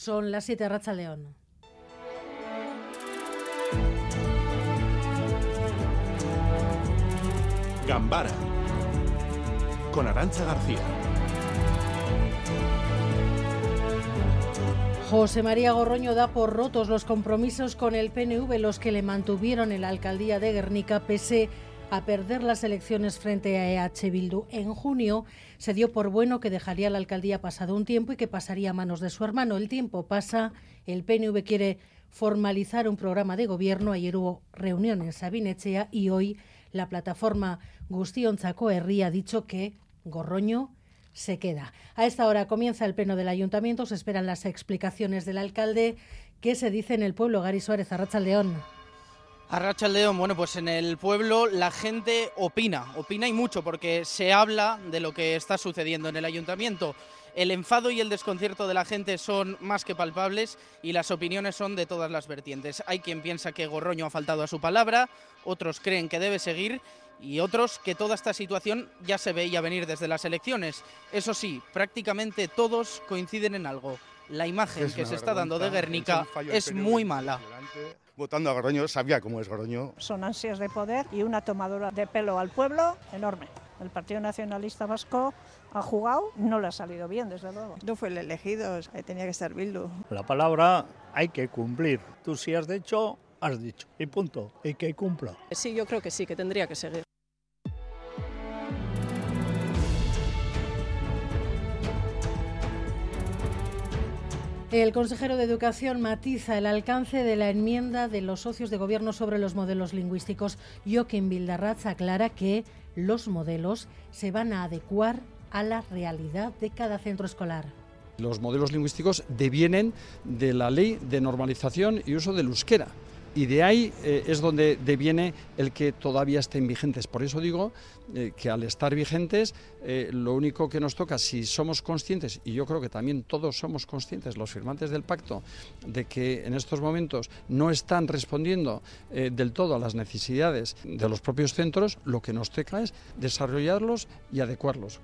Son las 7 Racha León. Gambara con Arancha García. José María Gorroño da por rotos los compromisos con el PNV, los que le mantuvieron en la alcaldía de Guernica, pese a perder las elecciones frente a EH Bildu. En junio se dio por bueno que dejaría la alcaldía pasado un tiempo y que pasaría a manos de su hermano. El tiempo pasa, el PNV quiere formalizar un programa de gobierno. Ayer hubo reunión en Sabinechea y hoy la plataforma Gustionzaco Herri ha dicho que Gorroño se queda. A esta hora comienza el pleno del ayuntamiento, se esperan las explicaciones del alcalde. ¿Qué se dice en el pueblo, Gary Suárez, Arracha León? Arracha León, bueno, pues en el pueblo la gente opina, opina y mucho, porque se habla de lo que está sucediendo en el ayuntamiento. El enfado y el desconcierto de la gente son más que palpables y las opiniones son de todas las vertientes. Hay quien piensa que Gorroño ha faltado a su palabra, otros creen que debe seguir y otros que toda esta situación ya se veía venir desde las elecciones. Eso sí, prácticamente todos coinciden en algo. La imagen que se está dando de Guernica es muy mala. Votando a Goroño, sabía cómo es Goroño. Son ansias de poder y una tomadura de pelo al pueblo enorme. El Partido Nacionalista Vasco ha jugado, no le ha salido bien, desde luego. No fue el elegido, tenía que ser Bildu. La palabra hay que cumplir. Tú si has dicho, has dicho. Y punto. Y que cumpla. Sí, yo creo que sí, que tendría que seguir. El consejero de Educación matiza el alcance de la enmienda de los socios de gobierno sobre los modelos lingüísticos. Joaquín Bildarratz aclara que los modelos se van a adecuar a la realidad de cada centro escolar. Los modelos lingüísticos devienen de la ley de normalización y uso del euskera y de ahí eh, es donde deviene el que todavía estén vigentes. Por eso digo eh, que al estar vigentes, eh, lo único que nos toca, si somos conscientes, y yo creo que también todos somos conscientes, los firmantes del pacto, de que en estos momentos no están respondiendo del todo a las necesidades de los propios centros, lo que nos toca es desarrollarlos y adecuarlos.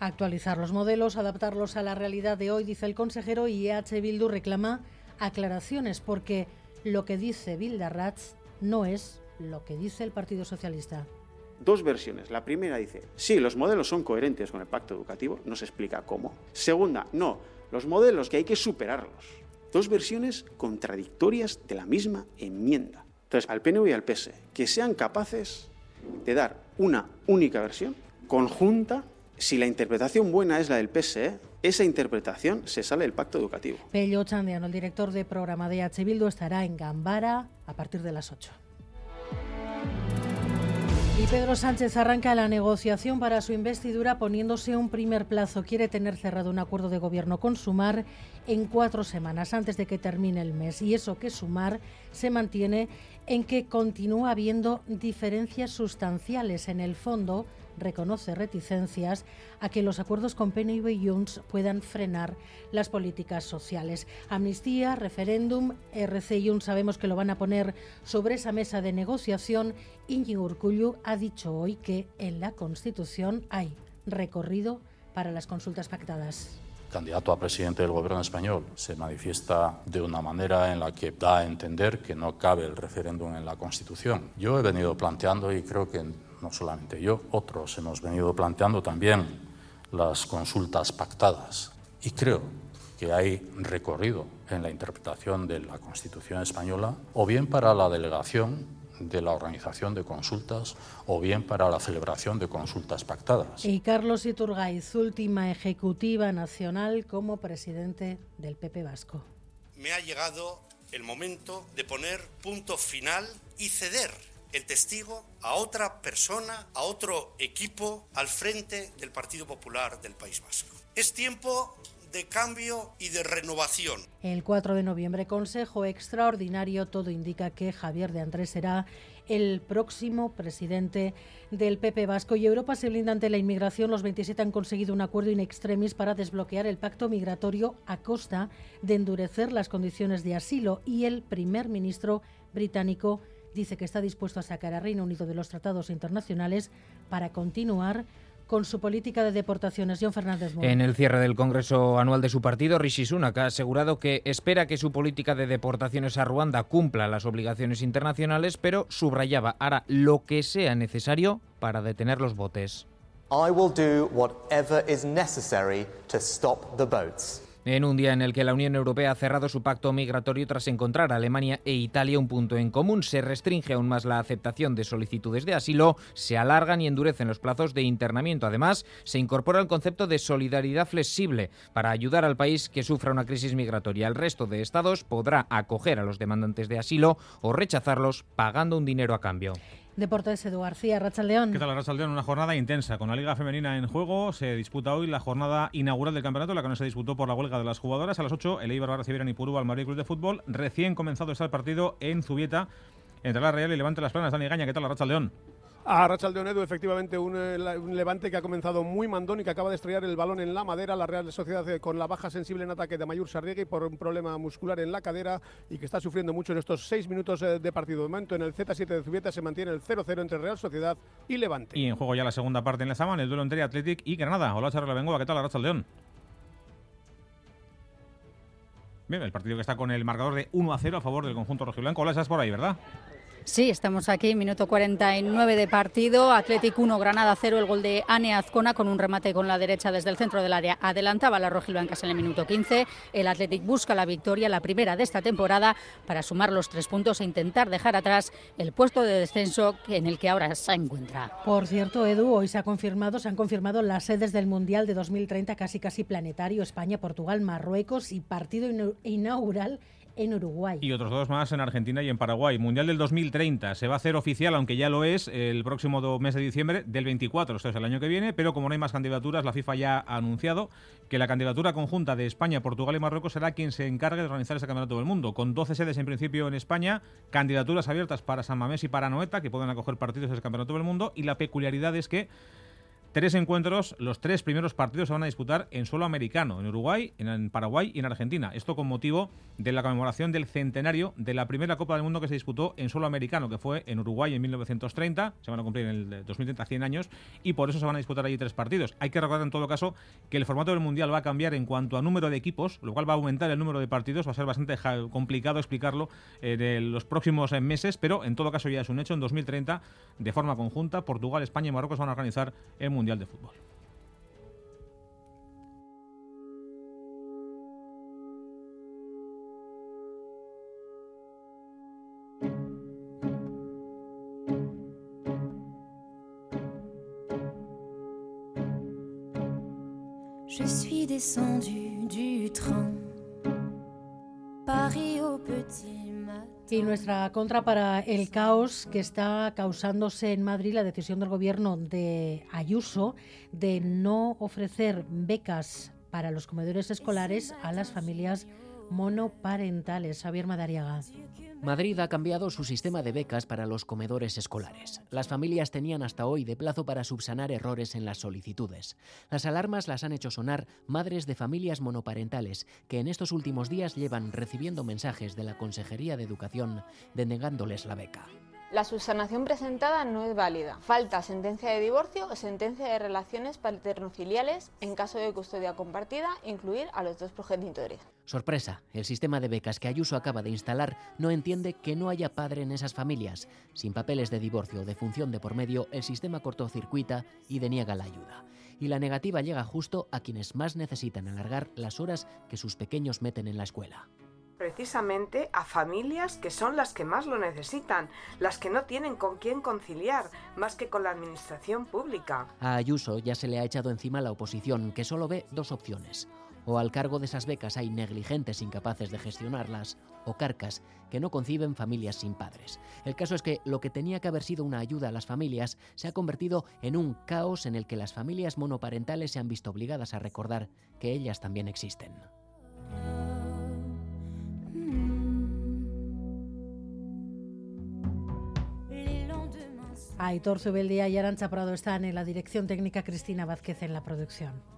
Actualizar los modelos, adaptarlos a la realidad de hoy, dice el consejero, y EH Bildu reclama aclaraciones porque lo que dice Bildarratz no es lo que dice el Partido Socialista. Dos versiones. La primera dice, sí, los modelos son coherentes con el pacto educativo, no se explica cómo. Segunda, no, los modelos que hay que superarlos. Dos versiones contradictorias de la misma enmienda. Entonces, al PNV y al PS, que sean capaces de dar una única versión conjunta, si la interpretación buena es la del PSE, esa interpretación se sale del pacto educativo. Pello Chandiano, el director de programa de H. Bildu, estará en Gambara a partir de las 8. Y Pedro Sánchez arranca la negociación para su investidura poniéndose un primer plazo. Quiere tener cerrado un acuerdo de gobierno con Sumar en cuatro semanas antes de que termine el mes. Y eso que Sumar se mantiene en que continúa habiendo diferencias sustanciales en el fondo reconoce reticencias a que los acuerdos con PNV y Junts puedan frenar las políticas sociales. Amnistía, referéndum, RC y Junts sabemos que lo van a poner sobre esa mesa de negociación. Íñigo Urcullu ha dicho hoy que en la Constitución hay recorrido para las consultas pactadas candidato a presidente del gobierno español se manifiesta de una manera en la que da a entender que no cabe el referéndum en la Constitución. Yo he venido planteando y creo que no solamente yo, otros hemos venido planteando también las consultas pactadas y creo que hay recorrido en la interpretación de la Constitución española o bien para la delegación de la organización de consultas o bien para la celebración de consultas pactadas. Y Carlos Iturgaiz, última ejecutiva nacional como presidente del PP Vasco. Me ha llegado el momento de poner punto final y ceder el testigo a otra persona, a otro equipo al frente del Partido Popular del País Vasco. Es tiempo de cambio y de renovación. El 4 de noviembre, Consejo Extraordinario, todo indica que Javier de Andrés será el próximo presidente del PP Vasco y Europa se blinda ante la inmigración. Los 27 han conseguido un acuerdo in extremis para desbloquear el pacto migratorio a costa de endurecer las condiciones de asilo y el primer ministro británico dice que está dispuesto a sacar a Reino Unido de los tratados internacionales para continuar con su política de deportaciones. John Fernández En el cierre del Congreso Anual de su partido, Rishi Sunak ha asegurado que espera que su política de deportaciones a Ruanda cumpla las obligaciones internacionales, pero subrayaba hará lo que sea necesario para detener los botes. I will do whatever is necessary to stop the boats. En un día en el que la Unión Europea ha cerrado su pacto migratorio tras encontrar a Alemania e Italia un punto en común, se restringe aún más la aceptación de solicitudes de asilo, se alargan y endurecen los plazos de internamiento. Además, se incorpora el concepto de solidaridad flexible para ayudar al país que sufra una crisis migratoria. El resto de estados podrá acoger a los demandantes de asilo o rechazarlos pagando un dinero a cambio. Deportes Edu García, Rachaldeón. ¿Qué tal, Rachaldeón? Una jornada intensa. Con la Liga Femenina en juego, se disputa hoy la jornada inaugural del campeonato, la que no se disputó por la huelga de las jugadoras. A las 8, el Eibar va a recibir a Nipurú al Madrid Club de Fútbol. Recién comenzado está el partido en Zubieta entre la Real y Levante Las Planas. Dani Gaña, ¿qué tal, Rachaldeón? A Rachel de Onedo, efectivamente, un, eh, un, levante que ha comenzado muy mandón y que acaba de estrellar el balón en la madera. La Real Sociedad eh, con la baja sensible en ataque de Mayur Sarriegui por un problema muscular en la cadera y que está sufriendo mucho en estos seis minutos eh, de partido. De momento, en el Z7 de Zubieta se mantiene el 0-0 entre Real Sociedad y Levante. Y en juego ya la segunda parte en Lezaman, el duelo entre Athletic y Granada. Hola, Charla Bengoa, ¿qué tal, Rachel León? Bien, el partido que está con el marcador de 1 a 0 a favor del conjunto rojiblanco. Hola, estás por ahí, ¿verdad? Sí, estamos aquí, minuto 49 de partido, Atlético 1, Granada 0, el gol de Ane Azcona con un remate con la derecha desde el centro del área. Adelantaba la rojiblancas en el minuto 15. El Athletic busca la victoria, la primera de esta temporada, para sumar los tres puntos e intentar dejar atrás el puesto de descenso en el que ahora se encuentra. Por cierto, Edu, hoy se ha confirmado, se han confirmado las sedes del Mundial de 2030 casi casi planetario, España, Portugal, Marruecos y partido inaugural en Uruguay. Y otros dos más en Argentina y en Paraguay. Mundial del 2030 se va a hacer oficial, aunque ya lo es, el próximo mes de diciembre del 24, esto es el año que viene, pero como no hay más candidaturas, la FIFA ya ha anunciado que la candidatura conjunta de España, Portugal y Marruecos será quien se encargue de organizar ese campeonato del mundo, con 12 sedes en principio en España, candidaturas abiertas para San Mamés y para Noeta, que pueden acoger partidos de ese campeonato del mundo, y la peculiaridad es que Tres encuentros, los tres primeros partidos se van a disputar en suelo americano, en Uruguay, en Paraguay y en Argentina. Esto con motivo de la conmemoración del centenario de la primera Copa del Mundo que se disputó en suelo americano, que fue en Uruguay en 1930. Se van a cumplir en el 2030 100 años y por eso se van a disputar allí tres partidos. Hay que recordar en todo caso que el formato del Mundial va a cambiar en cuanto a número de equipos, lo cual va a aumentar el número de partidos. Va a ser bastante complicado explicarlo en eh, los próximos eh, meses, pero en todo caso ya es un hecho. En 2030, de forma conjunta, Portugal, España y Marruecos van a organizar el Mundial Je suis descendu du train. Paris au petit Y nuestra contra para el caos que está causándose en Madrid la decisión del gobierno de Ayuso de no ofrecer becas para los comedores escolares a las familias monoparentales. Javier Madariaga. Madrid ha cambiado su sistema de becas para los comedores escolares. Las familias tenían hasta hoy de plazo para subsanar errores en las solicitudes. Las alarmas las han hecho sonar madres de familias monoparentales que en estos últimos días llevan recibiendo mensajes de la Consejería de Educación denegándoles la beca. La subsanación presentada no es válida. Falta sentencia de divorcio o sentencia de relaciones paternofiliales en caso de custodia compartida, incluir a los dos progenitores. Sorpresa, el sistema de becas que Ayuso acaba de instalar no entiende que no haya padre en esas familias. Sin papeles de divorcio o de función de por medio, el sistema cortocircuita y deniega la ayuda. Y la negativa llega justo a quienes más necesitan alargar las horas que sus pequeños meten en la escuela precisamente a familias que son las que más lo necesitan, las que no tienen con quién conciliar, más que con la administración pública. A Ayuso ya se le ha echado encima la oposición, que solo ve dos opciones. O al cargo de esas becas hay negligentes incapaces de gestionarlas, o carcas que no conciben familias sin padres. El caso es que lo que tenía que haber sido una ayuda a las familias se ha convertido en un caos en el que las familias monoparentales se han visto obligadas a recordar que ellas también existen. Aitor Zubeldía y Arancha Prado están en la dirección técnica, Cristina Vázquez en la producción.